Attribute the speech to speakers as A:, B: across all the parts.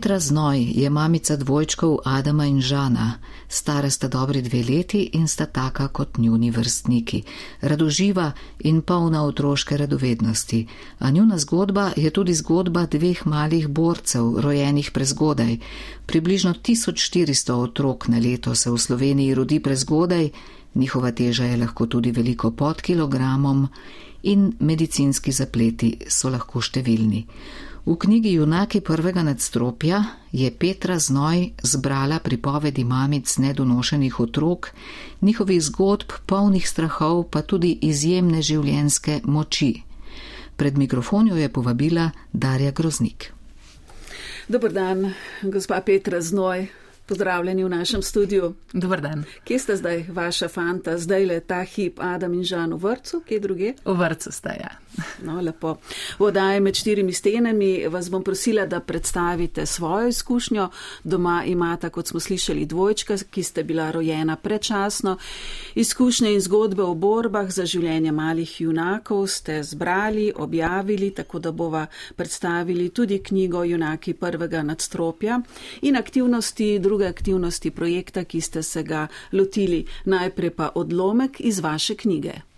A: Petra Znoj je mamica dvojčkov Adama in Žana, stara sta dobri dve leti in sta taka kot njuni vrstniki, radoživa in polna otroške radovednosti. A njuna zgodba je tudi zgodba dveh malih borcev, rojenih prezgodaj. Približno 1400 otrok na leto se v Sloveniji rodi prezgodaj, njihova teža je lahko tudi veliko pod kilogramom in medicinski zapleti so lahko številni. V knjigi Junaki prvega nadstropja je Petra Znoj zbrala pripovedi mamic nedonošenih otrok, njihovih zgodb, polnih strahov, pa tudi izjemne življenjske moči. Pred mikrofonjo je povabila Darja Groznik.
B: Dobar dan, gospa Petra Znoj. Pozdravljeni v našem studiu.
C: Dobar dan.
B: Kje sta zdaj vaša fanta, zdaj le ta hip Adam in Žan v vrtu, kje druge?
C: V vrtu sta, ja.
B: No, lepo. V oddaji med štirimi stenami vas bom prosila, da predstavite svojo izkušnjo. Doma imata, kot smo slišali, dvojčka, ki ste bila rojena predčasno. Izkušnje in zgodbe o borbah za življenje malih junakov ste zbrali, objavili, tako da bova predstavili tudi knjigo Junaki prvega nadstropja in aktivnosti druge aktivnosti projekta, ki ste se ga lotili, najprej pa odlomek iz vaše knjige.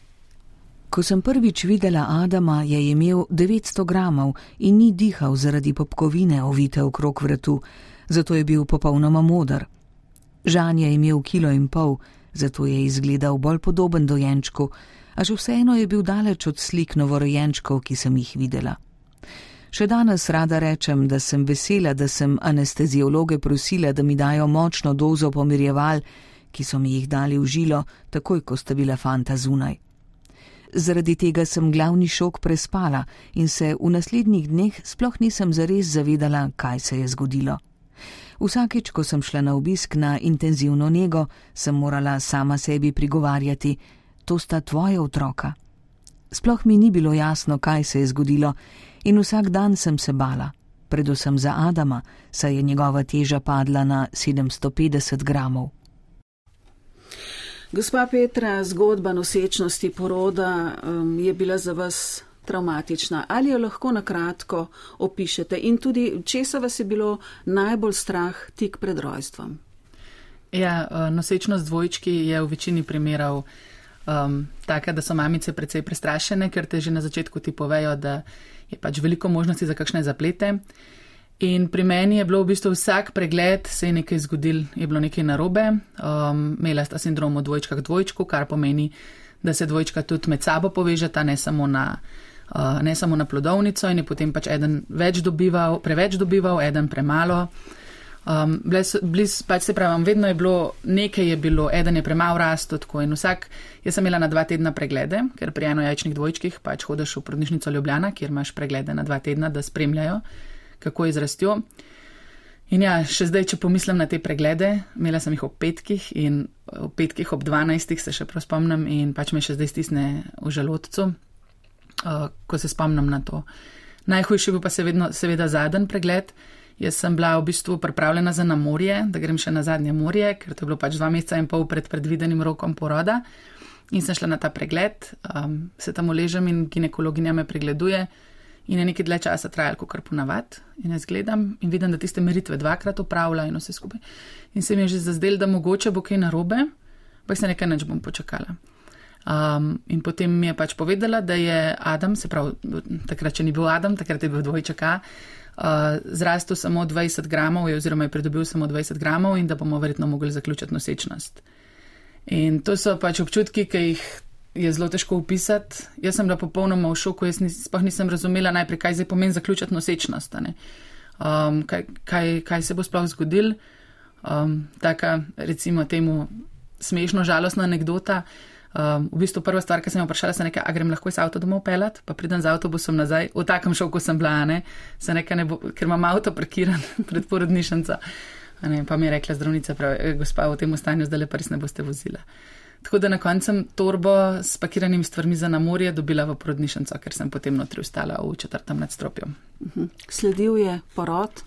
D: Ko sem prvič videla Adama, je imel 900 gramov in ni dihal zaradi popkovine ovite okrog vratu, zato je bil popolnoma modar. Žan je imel kilo in pol, zato je izgledal bolj podoben dojenčku, a že vseeno je bil daleč od slik novorojenčkov, ki sem jih videla. Še danes rada rečem, da sem vesela, da sem anesteziologe prosila, da mi dajo močno dozo pomirjeval, ki so mi jih dali v žilo, takoj ko sta bila fanta zunaj. Zaradi tega sem glavni šok prespala in se v naslednjih dneh sploh nisem zares zavedala, kaj se je zgodilo. Vsakič, ko sem šla na obisk na intenzivno nego, sem morala sama sebi prigovarjati: To sta tvoje otroka. Sploh mi ni bilo jasno, kaj se je zgodilo, in vsak dan sem se bala, predvsem za Adama, saj je njegova teža padla na 750 gramov.
B: Gospa Petra, zgodba nosečnosti poroda um, je bila za vas traumatična. Ali jo lahko na kratko opišete in tudi, česa vas je bilo najbolj strah tik pred rojstvom?
C: Ja, uh, nosečnost dvojčki je v večini primerov um, taka, da so mamice precej prestrašene, ker te že na začetku ti povejo, da je pač veliko možnosti za kakšne zaplete. In pri meni je bilo v bistvu vsak pregled, se je nekaj zgodil, je bilo nekaj narobe. Um, imela sta sindrom o dvojčkah dvojčku, kar pomeni, da se dvojčka tudi med sabo povežeta, ne samo na. Uh, ne samo na plodovnico, in je potem pač eden več dobival, preveč dobival, eden premalo. Um, bliz, bliz, pač se pravi, vedno je bilo, nekaj je bilo, eden je premalo rastel, tako in vsak, jaz sem imela na dva tedna preglede, ker pri enojajčnih dvojčkih pač hodiš v prodnišnico Ljubljana, kjer imaš preglede na dva tedna, da spremljajo, kako je zrastjo. In ja, še zdaj, če pomislim na te preglede, imela sem jih ob petkih in ob petkih ob dvanajstih se še prav spomnim in pač me še zdaj stisne v želodcu, uh, ko se spomnim na to. Najhujši bil pa seveda, seveda zadnji pregled. Jaz sem bila v bistvu pripravljena za na morje, da grem še na zadnje morje, ker to je bilo pač dva meseca in pol pred predvidenim rokom poroda. In sem šla na ta pregled, um, se tam uležem in ginekologinja me pregleduje. In je nekaj dlje časa trajalo, kot kar ponavad. In jaz gledam in vidim, da tiste meritve dvakrat upravlja in vse skupaj. In se mi je že zazdel, da mogoče bo kaj narobe, pa se nekaj neč bom počakala. Um, in potem mi je pač povedala, da je Adam, se pravi, takrat, če ni bil Adam, takrat je bil dvojčaka uh, zrastel samo 20 gramov, oziroma je pridobil samo 20 gramov in da bomo verjetno mogli zaključiti nosečnost. In to so pač občutki, ki jih je zelo težko opisati. Jaz sem bila popolnoma v šoku, jaz nis, sploh nisem razumela najprej, kaj zdaj pomeni zaključiti nosečnost. Um, kaj, kaj, kaj se bo sploh zgodil? Um, taka, recimo, temu smešno žalostna anekdota. Um, v bistvu prva stvar, ki sem jo vprašala, je nekaj, a grem lahko iz avto domov pelat, pa pridem z avtobusom nazaj, v takem šoku sem bila, ne, ne bo, ker imam avto parkiran pred porodnišnico. Ne, pa mi je rekla zdravnica, pravi, e, gospa, v tem stanju zdaj le pa res ne boste vozila. Tako da na koncu sem torbo s pakiranimi stvarmi za namorje dobila v porodnišnico, ker sem potem notri ustala v četrtem nadstropju.
B: Mhm. Sledil je porod?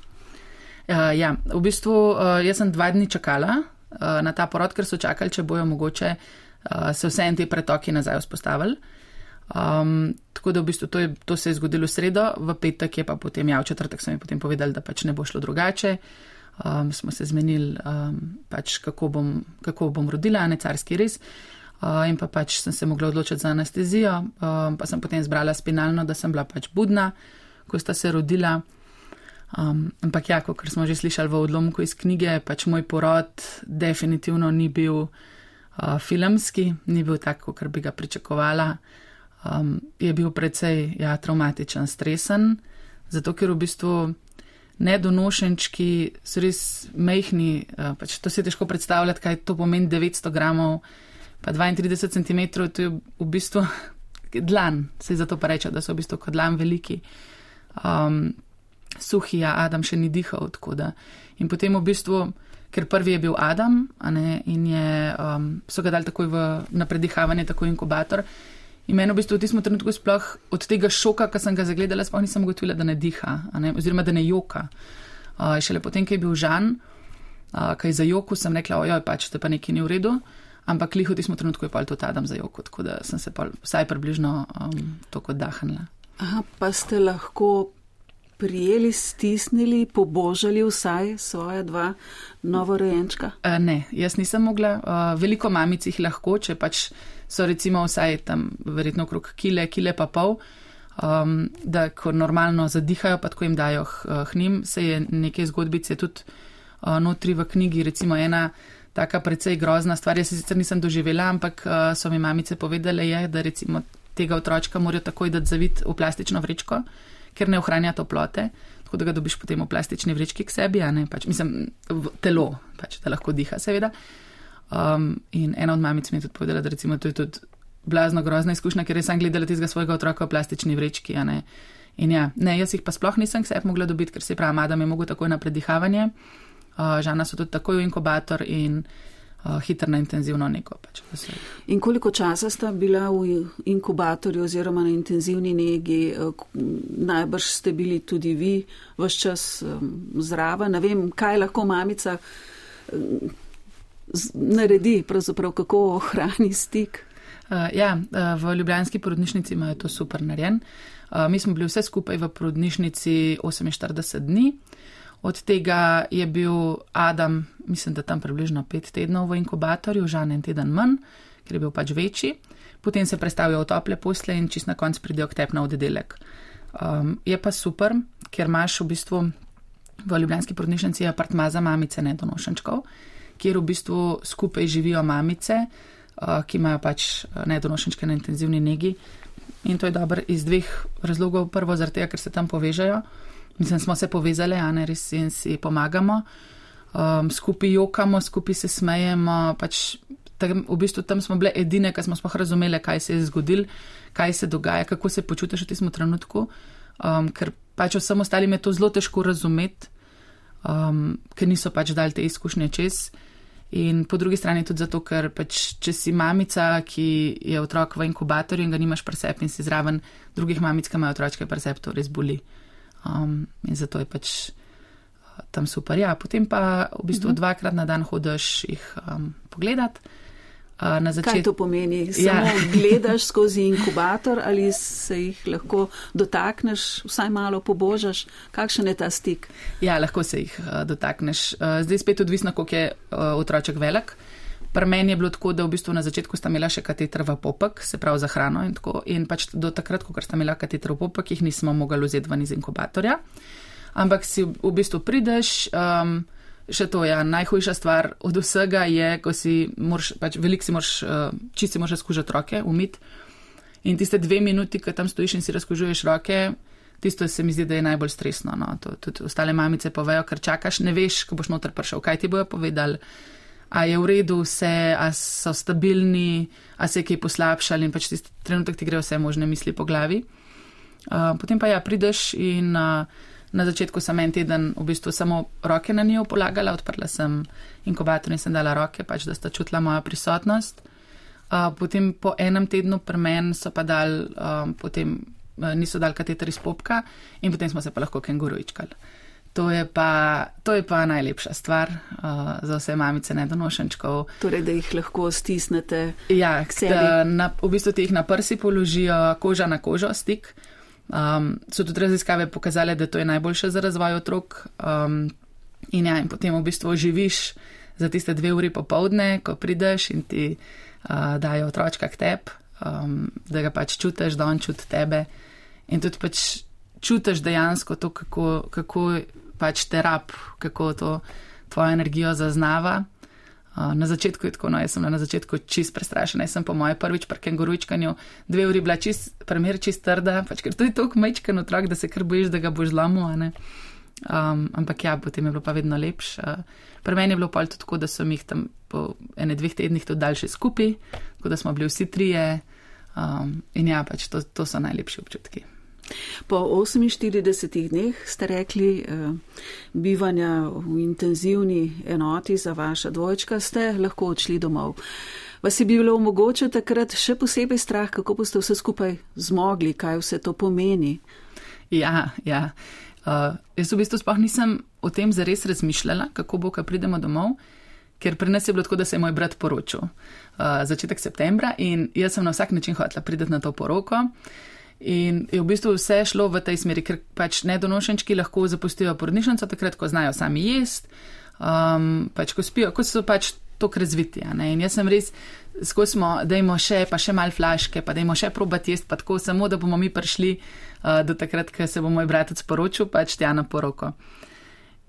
C: Uh, ja, v bistvu uh, jaz sem dva dni čakala uh, na ta porod, ker so čakali, če bojo mogoče uh, se vse en te pretoki nazaj vzpostavili. Um, tako da v bistvu to, je, to se je zgodilo v sredo, v petek je pa potem, ja, v četrtek so mi potem povedali, da pač ne bo šlo drugače. Um, smo se zmenili, um, pač kako, bom, kako bom rodila, ne carski res. Uh, in pa pač sem se mogla odločiti za anestezijo, um, pa sem potem zbrala spinalno, da sem bila pač budna, ko sta se rodila. Um, ampak ja, kot smo že slišali v odlomku iz knjige, pač moj porod definitivno ni bil uh, filmski, ni bil tak, kot bi ga pričakovala um, je bil precej ja, traumatičen, stresen, zato ker v bistvu nedonošenčki so res mehni, uh, pač to si težko predstavljati, kaj to pomeni 900 gramov, pa 32 cm, to je v bistvu dlan, se zato pa reče, da so v bistvu kot dlan veliki. Um, suhi, ja, Adam še ni dihal, tako da. In potem v bistvu, ker prvi je bil Adam, ne, in je, um, so ga dali takoj v, na predihavanje, tako inkubator. In meni v bistvu v tistem trenutku sploh od tega šoka, ki sem ga zagledala, sploh nisem ugotovila, da ne diha, ne? oziroma da ne joka. Uh, šele potem, ko je bil Žan, uh, ki je za joko, sem rekla, ojoj, pač te pa nekaj ni v redu. Ampak liho v tistem trenutku je pa to Adam za joko, tako da sem se pa vsaj približno um, to kot dahnila.
B: Aha, pa ste lahko prijeli, stisnili, pobožali vsaj svoje dva novorojenčka?
C: Uh, ne, jaz nisem mogla. Uh, veliko mamic jih lahko, če pač so recimo vsaj tam verjetno okrog kile, kile pa pol. Um, da, ko normalno zadihajo, pa tako jim dajo hnim, se je neke zgodbice tudi uh, notri v knjigi, recimo ena taka precej grozna stvar, jaz sicer nisem doživela, ampak uh, so mi mamice povedale, je, da recimo tega otročka morajo takoj dati zavit v plastično vrečko, ker ne ohranja toplote, tako da ga dobiš potem v plastični vrečki k sebi, a ne pač, mislim, v telo, pač, da lahko diha, seveda. Um, in ena od mamic mi je tudi povedala, da recimo to je tudi blazno grozna izkušnja, ker sem gledala tistega svojega otroka v plastični vrečki. In ja, ne, jaz jih pa sploh nisem sebi mogla dobiti, ker se pravi, Adam je mogel takoj na predihavanje, uh, žana so tudi takoj v inkubator in uh, hitro na intenzivno neko. Pač,
B: in koliko časa sta bila v inkubatorju oziroma na intenzivni negi? Uh, najbrž ste bili tudi vi vse čas um, zraven. Ne vem, kaj lahko mamica naredi, kako ohrani stik.
C: Uh, ja, uh, v Ljubljanski porodnišnici imajo to super narejen. Uh, mi smo bili vse skupaj v porodnišnici 48 dni. Od tega je bil Adam, mislim, da tam približno pet tednov v inkubatorju, žan en teden manj, ker je bil pač večji. Potem se predstavijo v tople posle in čist na konc pridejo k tep na oddelek. Um, je pa super, ker imaš v bistvu v Ljubljanski porodnišnici apartma za mamice nedonošenčkov, kjer v bistvu skupaj živijo mamice, uh, ki imajo pač nedonošenčke na intenzivni negi. In to je dobro iz dveh razlogov. Prvo, zaradi tega, ker se tam povežajo. Mislim, smo se povezali, a ne res in si pomagamo, um, skupaj jokamo, skupaj se smejemo. Pač, tam, v bistvu tam smo bile edine, ki smo sploh razumeli, kaj se je zgodilo, kaj se dogaja, kako se počutiš v tem trenutku. Um, ker pač vsem ostalim je to zelo težko razumeti, um, ker niso pač dali te izkušnje čez. In po drugi strani tudi zato, ker pač, če si mamica, ki je otrok v inkubatorju in ga nimaš presep in si zraven drugih mamic, ki imajo otročke presep, to res boli. Um, in zato je pač uh, tam super. Ja, potem pa v bistvu uh mhm. -huh. dvakrat na dan hodiš jih um, pogledat.
B: Uh, začet... Kaj to pomeni? Samo ja. gledaš skozi inkubator ali se jih lahko dotakneš, vsaj malo pobožaš? Kakšen je ta stik?
C: Ja, lahko se jih dotakneš. Zdaj spet odvisno, koliko je otroček velik. Pri meni je bilo tako, da v bistvu na začetku sta imela še kateter v popek, se pravi za hrano in tako. In pač do takrat, ko sta imela kateter v popek, jih nismo mogli vzeti ven iz inkubatorja. Ampak si v bistvu prideš, um, še to je ja, najhujša stvar od vsega, je, ko si moraš, pač velik si moraš, uh, čisti moraš skužati roke, umit. In tiste dve minuti, ko tam stojiš in si razkužuješ roke, tisto se mi zdi, da je najbolj stresno. No. To, tudi ostale mamice povejo, ker čakaš, ne veš, ko boš noter prišel, kaj ti bojo povedali a je v redu vse, a so stabilni, a se je kaj poslabšali in pač tisti trenutek ti gre vse možne misli po glavi. Uh, potem pa ja, prideš in uh, na začetku sem en teden v bistvu samo roke na njo polagala, odprla sem inkubator in sem dala roke, pač da sta čutila mojo prisotnost. Uh, potem po enem tednu pri meni so pa dal, um, potem uh, niso dal kateter iz popka in potem smo se pa lahko kenguruičkali. To je pa, to je pa najlepša stvar uh, za vse mamice nedonošenčkov.
B: Torej, da jih lahko stisnete.
C: Ja, na, v bistvu ti jih na prsi položijo koža na kožo, stik. Um, so tudi raziskave pokazale, da to je najboljše za razvoj otrok. Um, in ja, in potem v bistvu živiš za tiste dve uri popovdne, ko prideš in ti uh, dajo otročka k tebi, um, da ga pač čutiš, da on čuti tebe. In tudi pač čutiš dejansko to, kako. kako pač terap, kako to tvojo energijo zaznava. Na začetku je tako, no, jaz sem na začetku čist prestrašen, jaz sem po moje prvič pri kenguručkanju dve uri bila čist, primer čist trda, pač ker je tako mečken otrok, da se kar bojiš, da ga boš zlomil, um, ampak ja, potem je bilo pa vedno lepše. Uh, pri meni je bilo pa tudi tako, da sem jih tam po ene dveh tednih tudi daljše skupaj, tako da smo bili vsi trije um, in ja, pač to, to so najlepši občutki.
B: Po 48 dneh ste rekli eh, bivanja v intenzivni enoti za vaša dvojčka, ste lahko odšli domov. Vas je bilo mogoče takrat še posebej strah, kako boste vse skupaj zmogli, kaj vse to pomeni?
C: Ja, ja. Uh, jaz v bistvu sploh nisem o tem zares razmišljala, kako bo, ko pridemo domov, ker pri nas je bilo tako, da se je moj brat poročil uh, začetek septembra in jaz sem na vsak način hotela priti na to poroko. In je v bistvu vse šlo v tej smeri, ker pač nedonošenčki lahko zapustijo porodnišnico takrat, ko znajo sami jesti, um, pač ko spijo, ko so pač tok razviti. In jaz sem res, skozi smo, dajmo še, pa še mal flaške, pa dajmo še probati jesti, pa tako samo, da bomo mi prišli uh, do takrat, ko se bo moj bratec poročil, pač tja na poroko.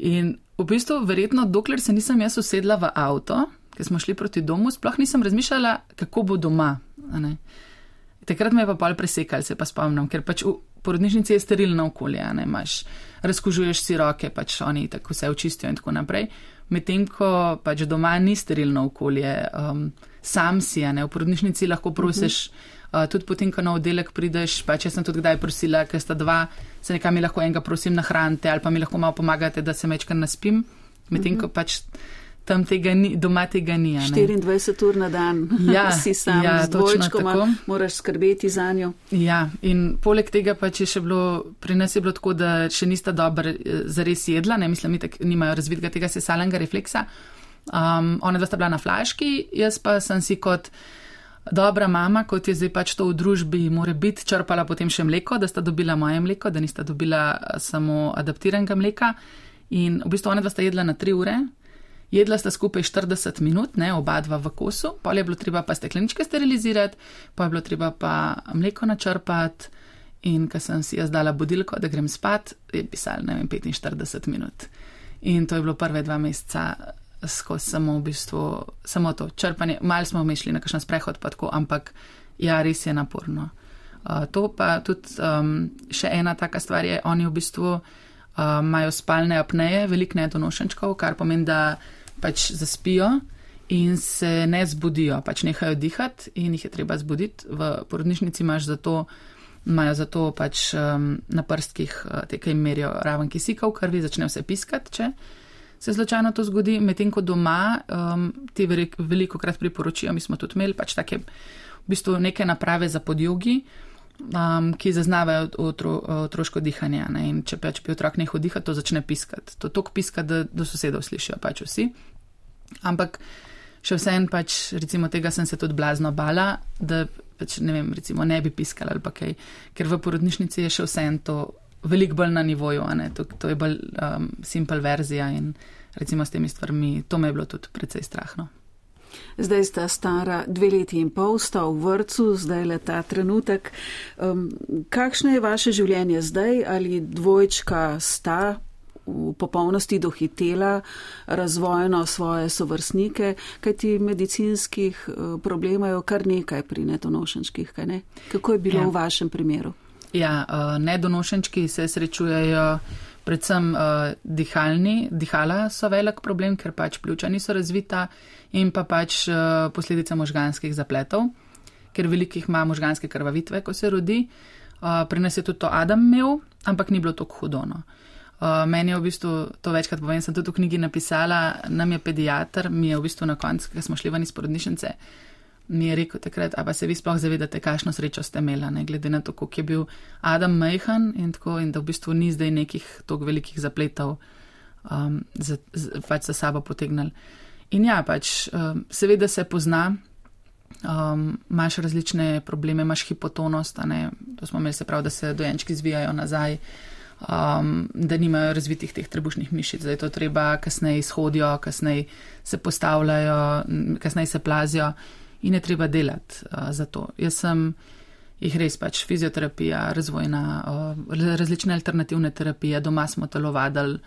C: In v bistvu, verjetno, dokler se nisem jaz usedla v avto, ker smo šli proti domu, sploh nisem razmišljala, kako bo doma. Takrat me je pa pol presekal, se pa spomnim, ker pač v porodnišnici je sterilno okolje, ne imaš, razkužuješ si roke, pač oni tako vse očistijo in tako naprej. Medtem ko pač doma ni sterilno okolje, um, sam si, ne v porodnišnici lahko prosiš, uh -huh. uh, tudi potem, ko na oddelek prideš, pač jaz sem tudi kdaj prosila, ker sta dva, se nekaj mi lahko enega prosim nahranite ali pa mi lahko malo pomagate, da se mečkar naspim. Medtem uh -huh. ko pač tam tega ni, doma tega ni.
B: 24 ur na dan, ja, si sam ja, z dvojčkom, moraš skrbeti za njo.
C: Ja, in poleg tega pa če še bilo, pri nas je bilo tako, da še nista dobro eh, zares jedla, ne mislim, da nimajo razvidga tega sesalnega refleksa. Um, ona dva sta bila na flaški, jaz pa sem si kot dobra mama, kot je zdaj pač to v družbi, mora biti črpala potem še mleko, da sta dobila moje mleko, da nista dobila eh, samo adaptiranega mleka. In v bistvu ona dva sta jedla na tri ure. Jedla sta skupaj 40 minut, ne, oba dva v kosu, pol je bilo treba pa stekleničke sterilizirati, pa je bilo treba pa mleko načrpati in ko sem si jaz dala budilko, da grem spat, je pisal, ne vem, 45 minut. In to je bilo prve dva meseca skozi samo v bistvu, samo to črpanje. Mal smo mišli na kakšen sprehod, pa tako, ampak ja, res je naporno. Uh, to pa tudi um, še ena taka stvar je, oni v bistvu imajo uh, spalne apneje, velik nedonošenčkov, kar pomeni, da pač zaspijo in se ne zbudijo, pač nehajo dihati in jih je treba zbuditi. V porodnišnici zato, imajo zato pač um, na prstkih uh, te, ki jim merijo raven kisika v krvi, začne vse piskati, če se slučajno to zgodi, medtem ko doma um, ti veliko krat priporočijo, mi smo tudi imeli pač take v bistvu neke naprave za podjogi. Um, ki zaznavajo otro, otroško dihanje. Ne? In če pač bi otrok nehal dihati, to začne piskati. To tok piska, da do sosedov slišijo pač vsi. Ampak še vsem pač, recimo, tega sem se tudi blazno bala, da pač ne vem, recimo, ne bi piskala ali pa kaj, ker v porodnišnici je še vsem to veliko bolj na nivoju, to, to je bolj um, simpel verzija in recimo s temi stvarmi, to me je bilo tudi precej strahno.
B: Zdaj sta stara dve leti in pol, sta v vrtu, zdaj le ta trenutek. Um, kakšno je vaše življenje zdaj? Ali dvojčka sta v popolnosti dohitela razvojno svoje sovrstnike, kajti medicinskih uh, problemov je kar nekaj pri nedonošenčkih, kaj ne? Kako je bilo ja. v vašem primeru?
C: Ja, uh, nedonošenčki se srečujejo predvsem uh, dihalni, dihala so velik problem, ker pač pljuča niso razvita in pa pač uh, posledica možganskih zapletov, ker velikih ima možganske krvavitve, ko se rodi. Uh, pri nas je tudi to Adam imel, ampak ni bilo tako hudono. Uh, meni je v bistvu to večkrat povem, sem tudi v knjigi napisala, nam je pediatr, mi je v bistvu na koncu, ker smo šli ven iz porodnišnice, mi je rekel takrat, a pa se vi sploh zavedate, kakšno srečo ste imela, ne glede na to, koliko je bil Adam Mejhan in tako, in da v bistvu ni zdaj nekih tako velikih zapletov um, za, za, pač za sabo potegnali. In ja, pač um, seveda se pozna, um, imaš različne probleme, imaš hipotonost, to smo imeli se prav, da se dojenčki zvijajo nazaj. Um, da nimajo razvitih teh trebušnih mišic, da je to treba kasneje izhodijo, kasneje se postavljajo, kasneje se plazijo in je treba delati uh, za to. Jaz sem jih res pač fizioterapija, razvojna, uh, različne alternativne terapije, doma smo telovadili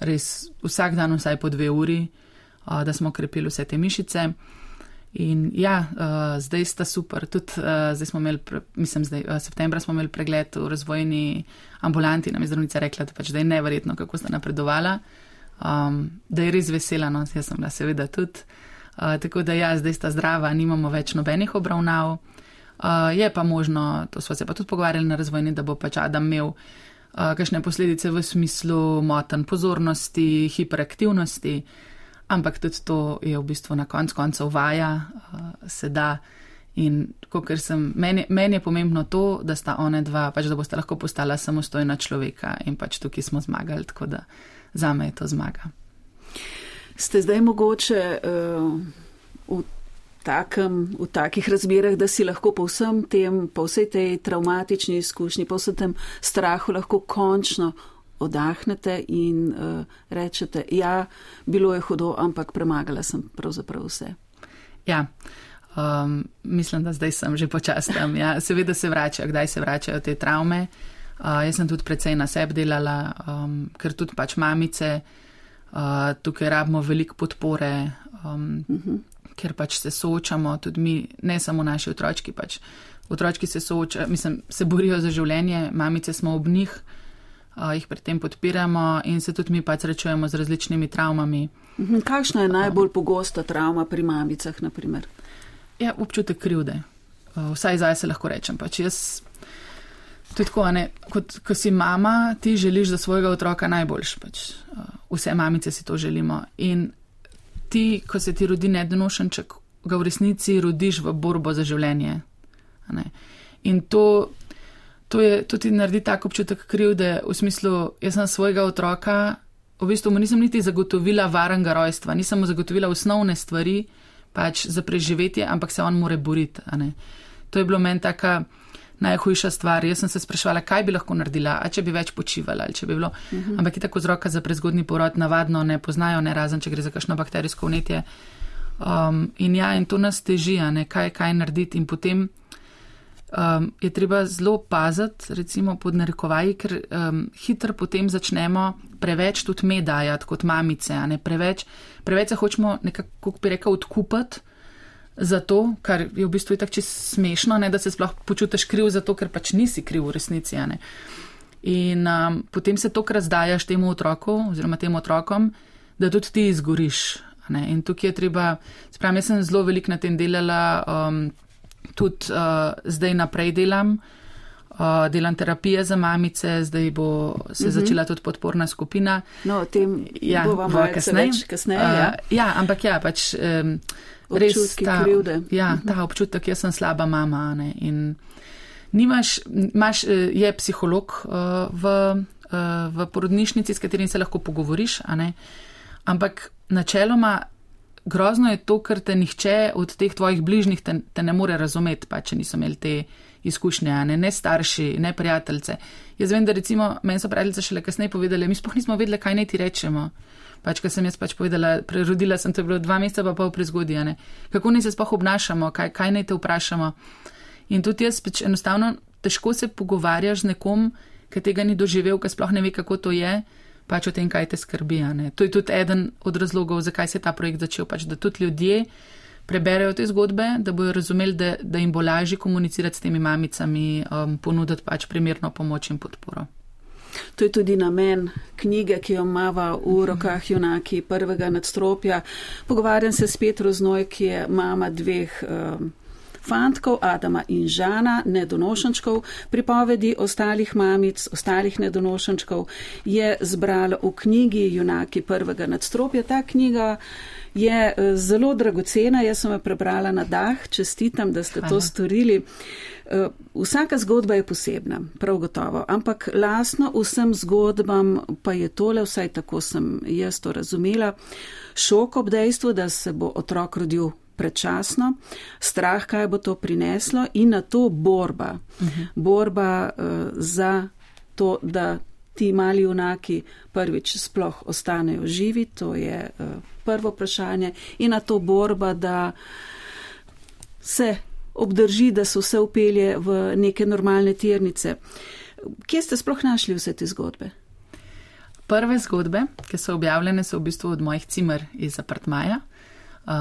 C: res vsak dan vsaj po dve uri, uh, da smo krepili vse te mišice. In ja, uh, zdaj sta super. Tudi uh, zdaj smo imeli, pre, mislim, zdaj, uh, septembra smo imeli pregled v razvojni ambulanti. Nam je zdravnica rekla, da, pač, da je neverjetno, kako sta napredovala, um, da je res vesela, no, jaz sem bila seveda tudi. Uh, tako da ja, zdaj sta zdrava, nimamo več nobenih obravnav. Uh, je pa možno, to smo se pa tudi pogovarjali na razvojni, da bo pač Adam imel uh, kakšne posledice v smislu moten pozornosti, hiperaktivnosti, ampak tudi to je v bistvu na konc koncev vaja, uh, se da. In ker sem, meni, meni je pomembno to, da sta one dva, pač da boste lahko postala samostojna človeka in pač tukaj smo zmagali, tako da za me je to zmaga
B: ste zdaj mogoče uh, v, takem, v takih razmerah, da si lahko po vsem tem, po vsej tej traumatični izkušnji, po vsem tem strahu lahko končno odahnete in uh, rečete, ja, bilo je hudo, ampak premagala sem pravzaprav vse.
C: Ja. Um, mislim, da zdaj sem že počastem. Ja, seveda se vračajo, kdaj se vračajo te travme. Uh, jaz sem tudi precej na sebi delala, um, ker tudi pač mamice tukaj rabimo veliko podpore, um, uh -huh. ker pač se soočamo, tudi mi, ne samo naši otročki, pač otročki se soočajo, mislim, se borijo za življenje, mamice smo ob njih, uh, jih pri tem podpiramo in se tudi mi pač srečujemo z različnimi travmami.
B: Uh -huh. Kakšna je najbolj pogosta travma pri mamicah, naprimer?
C: Ja, občutek krivde. Uh, vsaj zdaj se lahko rečem. Pač jaz To je tako, ne, kot ko si mama, ti želiš za svojega otroka najboljš. Pač. Uh, vse mamice si to želimo. In ti, ko se ti rodi nedonošenček, ga v resnici rodiš v borbo za življenje. In to, to, je, to ti naredi tako občutek krivde, v smislu, jaz sem svojega otroka, v bistvu mu nisem niti zagotovila varnega rojstva, nisem mu zagotovila osnovne stvari pač za preživetje, ampak se on more boriti. To je bilo meni taka najhujša stvar. Jaz sem se sprašvala, kaj bi lahko naredila, a če bi več počivala ali če bi bilo. Uh mhm. -huh. Ampak je tako z roka za prezgodni porod navadno ne poznajo, ne razen, če gre za kakšno bakterijsko vnetje. Um, in ja, in to nas teži, ne, kaj, kaj narediti. In potem um, je treba zelo paziti, recimo pod narekovaji, ker um, hitro potem začnemo preveč tudi me dajati kot mamice, ne preveč, preveč se hočemo nekako, bi rekel, odkupati za to, kar je v bistvu tako čisto smešno, ne, da se sploh počutiš kriv za to, ker pač nisi kriv v resnici. In um, potem se to, kar razdajaš temu otroku oziroma tem otrokom, da tudi ti izgoriš. In tukaj je treba, spremem, jaz sem zelo velik na tem delala, um, tudi uh, zdaj naprej delam. Uh, delam terapije za mamice, zdaj bo se uh mhm. -huh. začela tudi podporna skupina.
B: No, o tem ja, bo vam kasneje. kasneje
C: uh, ja. ja, ampak ja, pač. Um, res ta, ja, ta občutek, jaz sem slaba mama. Ne, nimaš, imaš, eh, je psiholog uh, v, uh, v porodnišnici, s katerim se lahko pogovoriš, ampak načeloma grozno je to, ker te nihče od teh tvojih bližnjih te, te ne more razumeti, pa če niso imeli te izkušnje, ne, ne starši, ne prijateljce. Jaz vem, da recimo meni so prijateljice šele kasneje povedali, mi sploh nismo vedeli, kaj naj ti rečemo pač, kar sem jaz pač povedala, prerodila sem, to je bilo dva meseca pa pol prezgodija, kako naj se sploh obnašamo, kaj, kaj naj te vprašamo. In tudi jaz pač enostavno težko se pogovarjaš z nekom, ki tega ni doživel, ki sploh ne ve, kako to je, pač o tem, kaj te skrbi. To je tudi eden od razlogov, zakaj se je ta projekt začel, pač, da tudi ljudje preberejo te zgodbe, da bojo razumeli, da, da jim bo lažje komunicirati s temi mamicami, um, ponuditi pač primerno pomoč in podporo.
B: To je tudi namen knjige, ki jo mava v rokah junaki prvega nadstropja. Pogovarjam se s Petro Znoj, ki je mama dveh um, fantkov Adama in Žana, nedonošenčkov, pripovedi ostalih mamic, ostalih nedonošenčkov je zbrala v knjigi Junaki prvega nadstropja. Ta knjiga je eh, zelo dragocena, jaz sem jo prebrala na dah, čestitam, da ste Hvala. to storili. Eh, vsaka zgodba je posebna, prav gotovo, ampak lasno vsem zgodbam pa je tole, vsaj tako sem jaz to razumela, šok ob dejstvu, da se bo otrok rodil predčasno, strah, kaj bo to prineslo in na to borba. Uh -huh. Borba uh, za to, da ti mali junaki prvič sploh ostanejo živi, to je uh, prvo vprašanje, in na to borba, da se obdrži, da se vse upelje v neke normalne tirnice. Kje ste sploh našli vse te zgodbe?
C: Prve zgodbe, ki so objavljene, so v bistvu od mojih cimer iz apartmaja. Uh,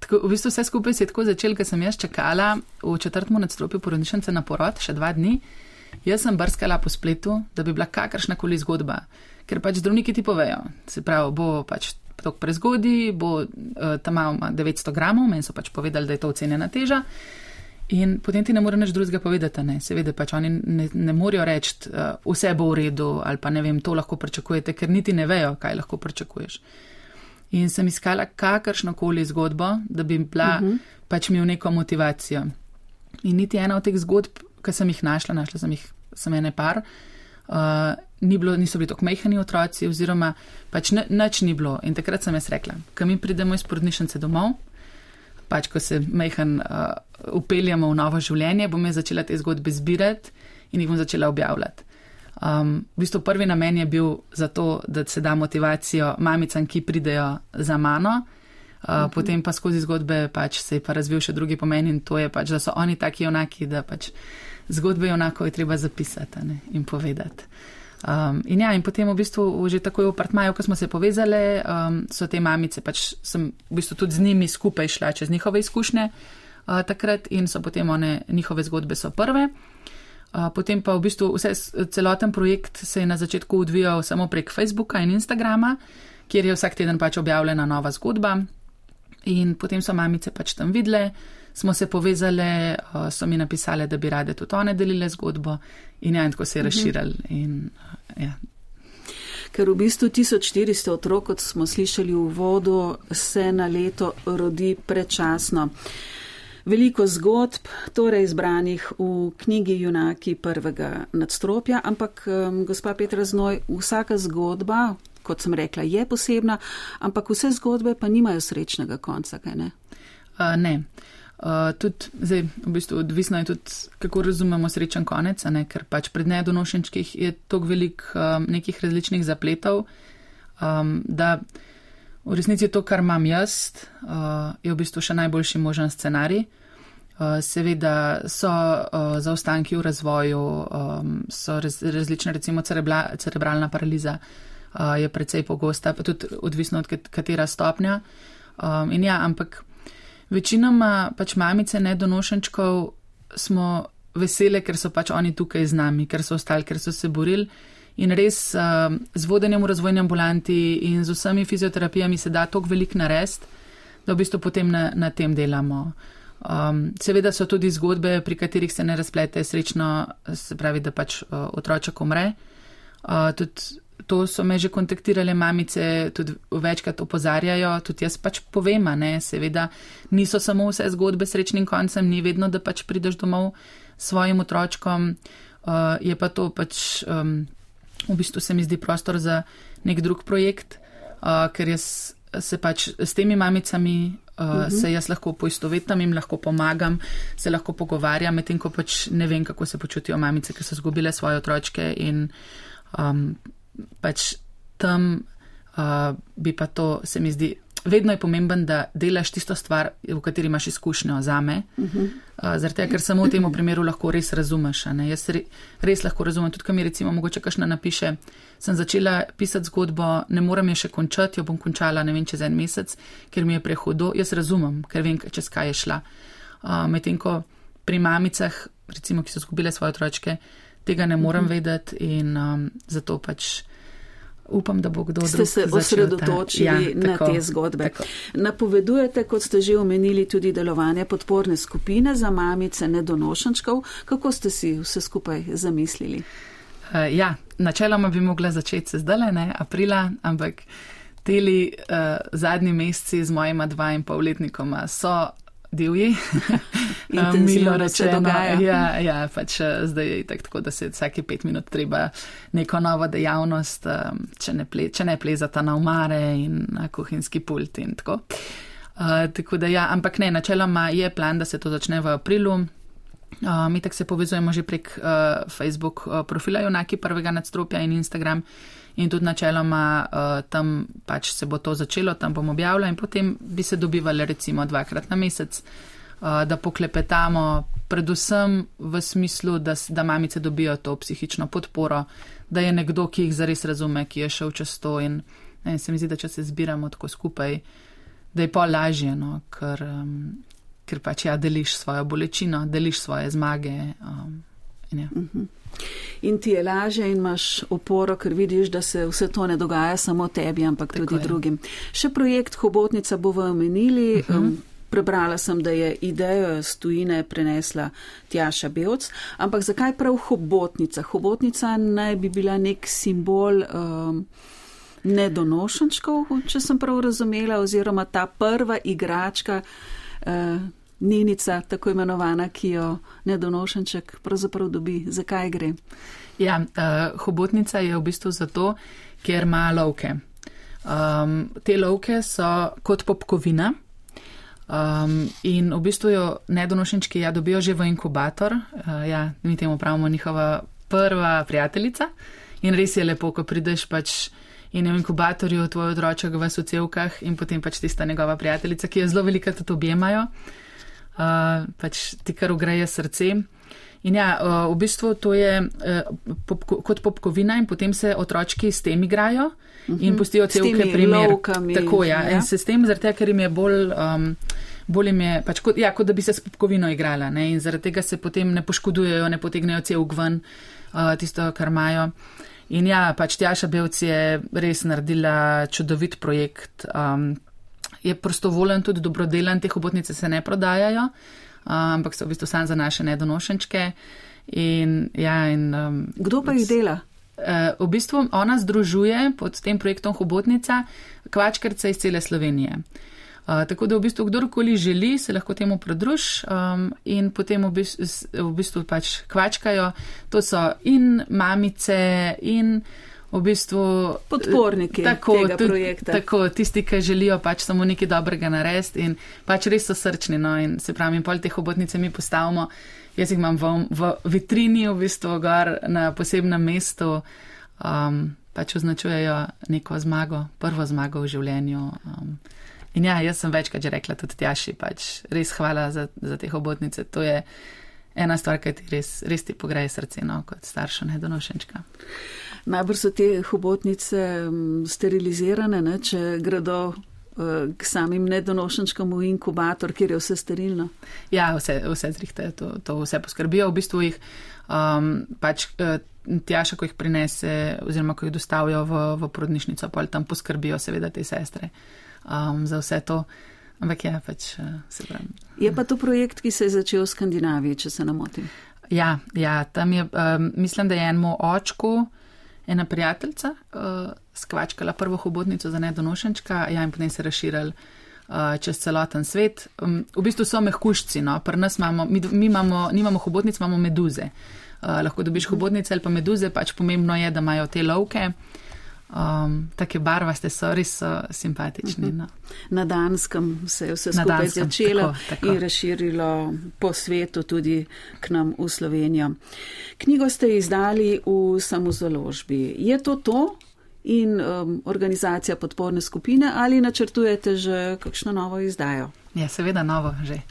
C: tako, v bistvu vse skupaj se je tako začelo, ker sem jaz čakala v četrtem nadstropju porodnišnice na porod še dva dni. Jaz sem brskala po spletu, da bi bila kakršna koli zgodba, ker pač zdravniki ti povejo. Se pravi, bo pač tok prezgodi, bo uh, tam malo 900 gramov, meni so pač povedali, da je to ocenjena teža. In potem ti ne more nič drugega povedati, ne. Seveda pač oni ne, ne morejo reči, uh, vse bo v redu ali pa ne vem, to lahko pričakujete, ker niti ne vejo, kaj lahko pričakuješ. In sem iskala kakršno koli zgodbo, da bi bila uh mhm. -huh. pač imel neko motivacijo. In niti ena od teh zgodb, ki sem jih našla, našla sem jih samo ene par, uh, ni bilo, niso bili tako mehani otroci oziroma pač nič ni bilo. In takrat sem jaz rekla, ko mi pridemo iz porodnišnice domov, pač ko se mehan uh, upeljamo v novo življenje, bom jaz začela te zgodbe zbirati in jih bom začela objavljati. Um, v bistvu prvi namen je bil zato, da se da motivacijo mamicam, ki pridejo za mano, uh, uh mhm. -huh. potem pa skozi zgodbe pač se je pa razvil še drugi pomen in to je pač, da so oni taki onaki, da pač zgodbe onako je treba zapisati ne, in povedati. Um, in ja, in potem v bistvu že takoj v partmaju, ko smo se povezali, um, so te mamice, pač sem v bistvu tudi z njimi skupaj šla čez njihove izkušnje uh, takrat in so potem one, njihove zgodbe so prve. Uh, potem pa v bistvu vse, celoten projekt se je na začetku odvijal samo prek Facebooka in Instagrama, kjer je vsak teden pač objavljena nova zgodba. In potem so mamice pač tam videle, smo se povezali, so mi napisali, da bi rade tudi one delile zgodbo in ja, in tako se je mhm. razširili. In, ja.
B: Ker v bistvu 1400 otrok, kot smo slišali v vodu, se na leto rodi predčasno. Veliko zgodb, torej izbranih v knjigi Junaki prvega nadstropja, ampak gospa Petra Znoj, vsaka zgodba, kot sem rekla, je posebna, ampak vse zgodbe pa nimajo srečnega konca, kaj ne?
C: Uh, ne. Uh, tudi, zdaj, v bistvu, odvisno je tudi, kako razumemo srečen konec, ne? ker pač pred nedonošenčkih je toliko velik um, nekih različnih zapletov, um, da v resnici to, kar imam jaz, uh, je v bistvu še najboljši možen scenarij. Uh, seveda so uh, zaostanki v razvoju, so raz, različne, recimo cerebla, cerebralna paraliza je precej pogosta, pa tudi odvisno od katera stopnja. In ja, ampak. Večinoma pač mamice nedonošenčkov smo vesele, ker so pač oni tukaj z nami, ker so ostali, ker so se borili. In res uh, z vodenjem v razvojni ambulanti in z vsemi fizioterapijami se da toliko velik narest, da v bistvu potem na, na tem delamo. Um, seveda so tudi zgodbe, pri katerih se ne razplete srečno, se pravi, da pač uh, otroček umre. Uh, tudi to so me že kontaktirale mamice, tudi večkrat opozarjajo, tudi jaz pač povem, ne, seveda niso samo vse zgodbe s srečnim koncem, ni vedno, da pač prideš domov s svojim otročkom, uh, je pa to pač um, v bistvu se mi zdi prostor za nek drug projekt, uh, ker jaz se pač s temi mamicami. Uh, uh -huh. Se jaz lahko poistovetam in lahko pomagam, se lahko pogovarjam, medtem ko pač ne vem, kako se počutijo mamice, ki so zgubile svoje otročke in um, pač tam uh, bi pa to, se mi zdi, vedno je pomemben, da delaš tisto stvar, v kateri imaš izkušnjo za me. Uh -huh. uh, Zaradi tega, ker samo v tem primeru lahko res razumeš. Jaz re, res lahko razumem, tudi, ko mi recimo mogoče kašna napiše, sem začela pisati zgodbo, ne morem je še končati, jo bom končala ne vem čez en mesec, ker mi je prehudo. Jaz razumem, ker vem, čez kaj je šla. Uh, Medtem ko pri mamicah, recimo, ki so zgubile svoje otročke, tega ne morem uh -huh. vedeti in um, zato pač upam, da bo kdo
B: Ste se osredotočili ja, na tako, te zgodbe. Tako. Napovedujete, kot ste že omenili, tudi delovanje podporne skupine za mamice nedonošenčkov. Kako ste si vse skupaj zamislili?
C: Uh, ja, načeloma bi mogla začeti se zdaj, ne aprila, ampak teli uh, zadnji meseci z mojima dva in pol letnikoma so divji.
B: Milo rečeno.
C: Ja, ja, pač eh, zdaj je tak, tako, da se vsake pet minut treba neko novo dejavnost, če ne, ple, če ne plezata na umare in na kuhinski pult in tako. Uh, tako da ja, ampak ne, načeloma je plan, da se to začne v aprilu. Mi tako se povezujemo že prek uh, Facebook uh, profila Junaki prvega nadstropja in Instagram. In tudi načeloma uh, tam pač se bo to začelo, tam bom objavila in potem bi se dobivali recimo dvakrat na mesec, uh, da poklepetamo, predvsem v smislu, da, da mamice dobijo to psihično podporo, da je nekdo, ki jih zares razume, ki je šel čez to in, in se mi zdi, da če se zbiramo tako skupaj, da je pa lažje, no, ker. Um, ker pač ja, deliš svojo bolečino, deliš svoje zmage. Um, in, ja. uh
B: mhm. -huh. in ti je lažje in imaš oporo, ker vidiš, da se vse to ne dogaja samo tebi, ampak Tako tudi je. drugim. Še projekt Hobotnica bo v omenili. Uh -huh. um, Prebrala sem, da je idejo iz tujine prenesla Tjaša Belc, ampak zakaj prav hobotnica? Hobotnica naj bi bila nek simbol um, nedonošenčkov, če sem prav razumela, oziroma ta prva igračka, uh, nenica, tako imenovana, ki jo nedonošenček pravzaprav dobi. Zakaj gre?
C: Ja, uh, hobotnica je v bistvu zato, ker ima lovke. Um, te lovke so kot popkovina. Um, in v bistvu jo nedonošenčki ja dobijo že v inkubator, uh, ja, mi temu pravimo njihova prva prijateljica. In res je lepo, ko prideš pač in je v inkubatorju tvoj otroček v socevkah in potem pač tista njegova prijateljica, ki je zelo velika, tudi objemajo uh, pač ti kar ugreje srce. In ja, v bistvu to je uh, pop, kot popkovina in potem se otročki s tem igrajo in uh mhm. -huh. pustijo celke primer. Tako ja, ja. In se s tem, zaradi tega, ker jim je bolj. Um, Bolj jim je, pač kot, ja, kot da bi se s popkovino igrala ne? in zaradi tega se potem ne poškodujejo, ne potegnejo cel gven uh, tisto, kar imajo. In ja, pač Tjaša Belc je res naredila čudovit projekt. Um, je prostovoljen, tudi dobrodelen, te hobotnice se ne prodajajo, ampak so v bistvu sam za naše nedonošenčke. In, ja, in, um,
B: Kdo pa jih dela?
C: Uh, v bistvu ona združuje pod tem projektom Hobotnica kvačkarce iz cele Slovenije. Uh, tako da v bistvu kdorkoli želi, se lahko temu pridruž um, in potem v bistvu, v bistvu pač kvačkajo. To so in mamice in v bistvu
B: podporniki tako, tega tudi, projekta.
C: Tako, tisti, ki želijo pač samo nekaj dobrega narediti in pač res so srčni. No, in se pravi, pol te hobotnice mi postavimo. Jaz jih imam v, v vitrini, v bistvu gor na posebnem mestu, um, pač označujejo neko zmago, prvo zmago v življenju. Um, in ja, jaz sem večkrat že rekla tudi tjaši, pač res hvala za, za te hobotnice. To je ena stvar, ki ti res, res ti pogreje srce, no, kot starša nedonošenčka.
B: Najbrž so te hobotnice sterilizirane, ne, če gredo uh, k samim nedonošenčkam v inkubator, kjer je vse sterilno.
C: Ja, vse, vse zrihte, to, to vse poskrbijo. V bistvu jih um, pač uh, tjaša, ko jih prinese oziroma ko jih dostavijo v, v porodnišnico, pa tam poskrbijo seveda te sestre um, za vse to. Ampak ja, pač uh, se pravi.
B: Je pa to projekt, ki se je začel v Skandinaviji, če se namotim.
C: Ja, ja, tam je, um, mislim, da je enemu očku ena prijateljica uh, skvačkala prvo hobotnico za nedonošenčka, ja, in potem se razširili uh, čez celoten svet. Um, v bistvu so mehkušci, no, pri nas imamo, mi, mi imamo, nimamo hobotnic, imamo meduze. Uh, lahko dobiš hobotnice ali pa meduze, pač pomembno je, da imajo te lovke. Um, take barvaste so res so simpatični. Uh -huh. no.
B: Na Danskem se je vse skupaj začelo tako, tako. in razširilo po svetu tudi k nam v Slovenijo. Knjigo ste izdali v samozaložbi. Je to to in um, organizacija podporne skupine ali načrtujete že kakšno novo izdajo?
C: Ja, seveda novo že.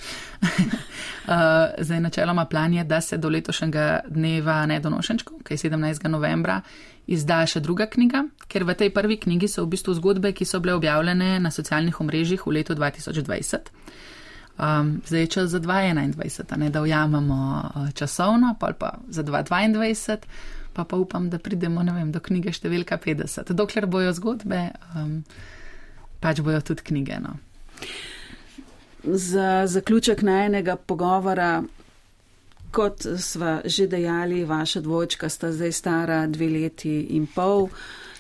C: uh, zdaj, načeloma plan je, da se do letošnjega dneva nedonošenčkov, ki je 17. novembra, izda še druga knjiga, ker v tej prvi knjigi so v bistvu zgodbe, ki so bile objavljene na socialnih omrežjih v letu 2020. Um, zdaj je čas za 2021, ne da ujamemo uh, časovno, pa pa za 2022. pa pa upam, da pridemo vem, do knjige številka 50. Dokler bojo zgodbe, um, pač bojo tudi knjige. No.
B: Za zaključek najnega pogovora, kot sva že dejali, vaša dvojčka sta zdaj stara dve leti in pol.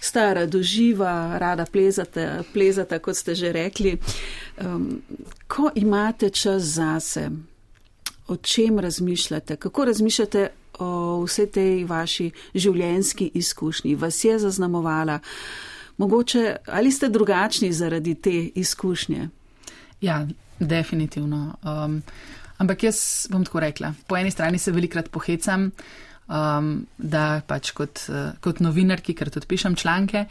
B: Stara, doživa, rada plezate, plezate, kot ste že rekli. Um, ko imate čas zase, o čem razmišljate, kako razmišljate o vsej tej vaši življenjski izkušnji, vas je zaznamovala, mogoče ali ste drugačni zaradi te izkušnje?
C: Ja, definitivno. Um, ampak jaz bom tako rekla, po eni strani se velikrat pohecam, um, da pač kot, uh, kot novinarki, ker tudi pišem članke,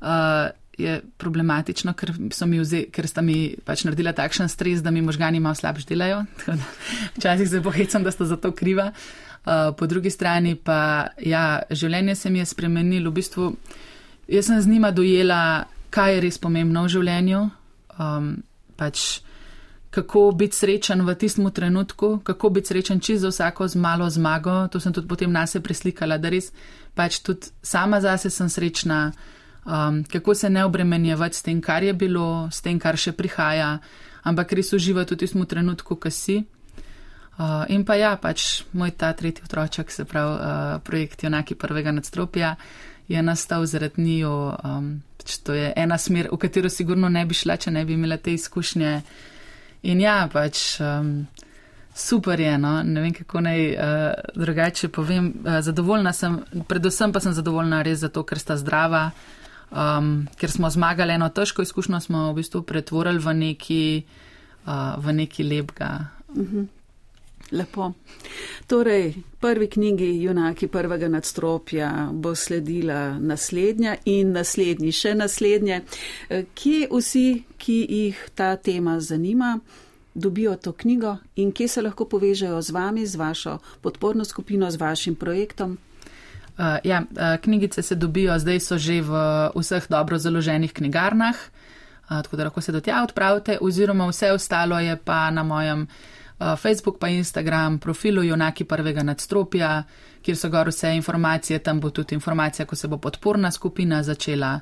C: uh, je problematično, ker, mi vze, ker sta mi pač naredila takšen stres, da mi možgani malo slabš delajo. Včasih se pohecam, da sta za to kriva. Uh, po drugi strani pa, ja, življenje se mi je spremenilo. V bistvu, jaz sem z njima dojela, kaj je res pomembno v življenju. Um, pač, kako biti srečen v tistem trenutku, kako biti srečen čisto za vsako z malo zmago. To sem tudi potem na se preslikala, da res pač tudi sama zase sem srečna, um, kako se ne obremenjevati s tem, kar je bilo, s tem, kar še prihaja, ampak res uživati v tistem trenutku, ki si. Uh, in pa ja, pač moj ta tretji otroček, se pravi uh, projekt Jonaki prvega nadstropja, je nastal zaradi njiju. Um, pač to je ena smer, v katero sigurno ne bi šla, če ne bi imela te izkušnje. In ja, pač um, super je, no? ne vem, kako naj uh, drugače povem. Uh, zadovoljna sem, predvsem pa sem zadovoljna res zato, ker sta zdrava, um, ker smo zmagali eno težko izkušnjo, smo v bistvu pretvorili v neki, uh, v neki lepga. Uh mhm. -huh.
B: Lepo. Torej, prvi knjigi Junaki prvega nadstropja bo sledila naslednja in naslednji še naslednje. Eh, kje vsi, ki jih ta tema zanima, dobijo to knjigo in kje se lahko povežejo z vami, z vašo podporno skupino, z vašim projektom?
C: Uh, ja, uh, knjigice se dobijo, zdaj so že v vseh dobro založenih knjigarnah, uh, tako da lahko se do tja odpravite, oziroma vse ostalo je pa na mojem. Eh, Facebook pa Instagram profilu Junaki prvega nadstropja, kjer so gor vse informacije, tam bo tudi informacija, ko se bo podporna skupina začela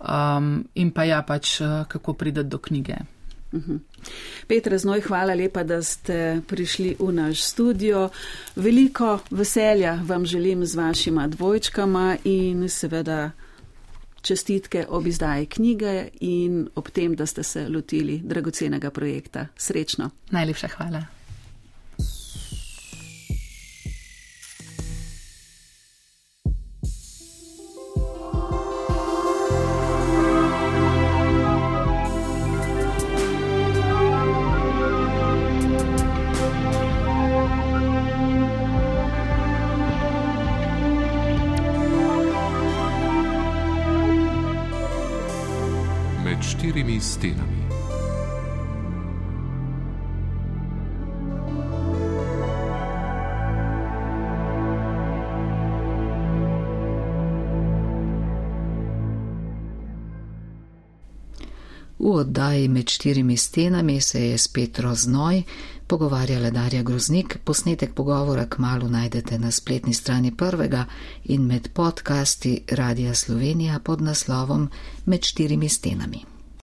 C: um, in pa ja, pač eh, kako prideti do knjige.
B: Mhm. Petra Znoj, hvala lepa, da ste prišli v naš studio. Veliko veselja vam želim z vašima dvojčkama in seveda čestitke ob izdaji knjige in ob tem, da ste se lotili dragocenega projekta. Srečno.
C: Najlepša hvala.
A: Štirimi stenami se je spet roznoj, pogovarjala Darja Groznik, posnetek pogovora k malu najdete na spletni strani prvega in med podcasti Radia Slovenija pod naslovom Med štirimi stenami.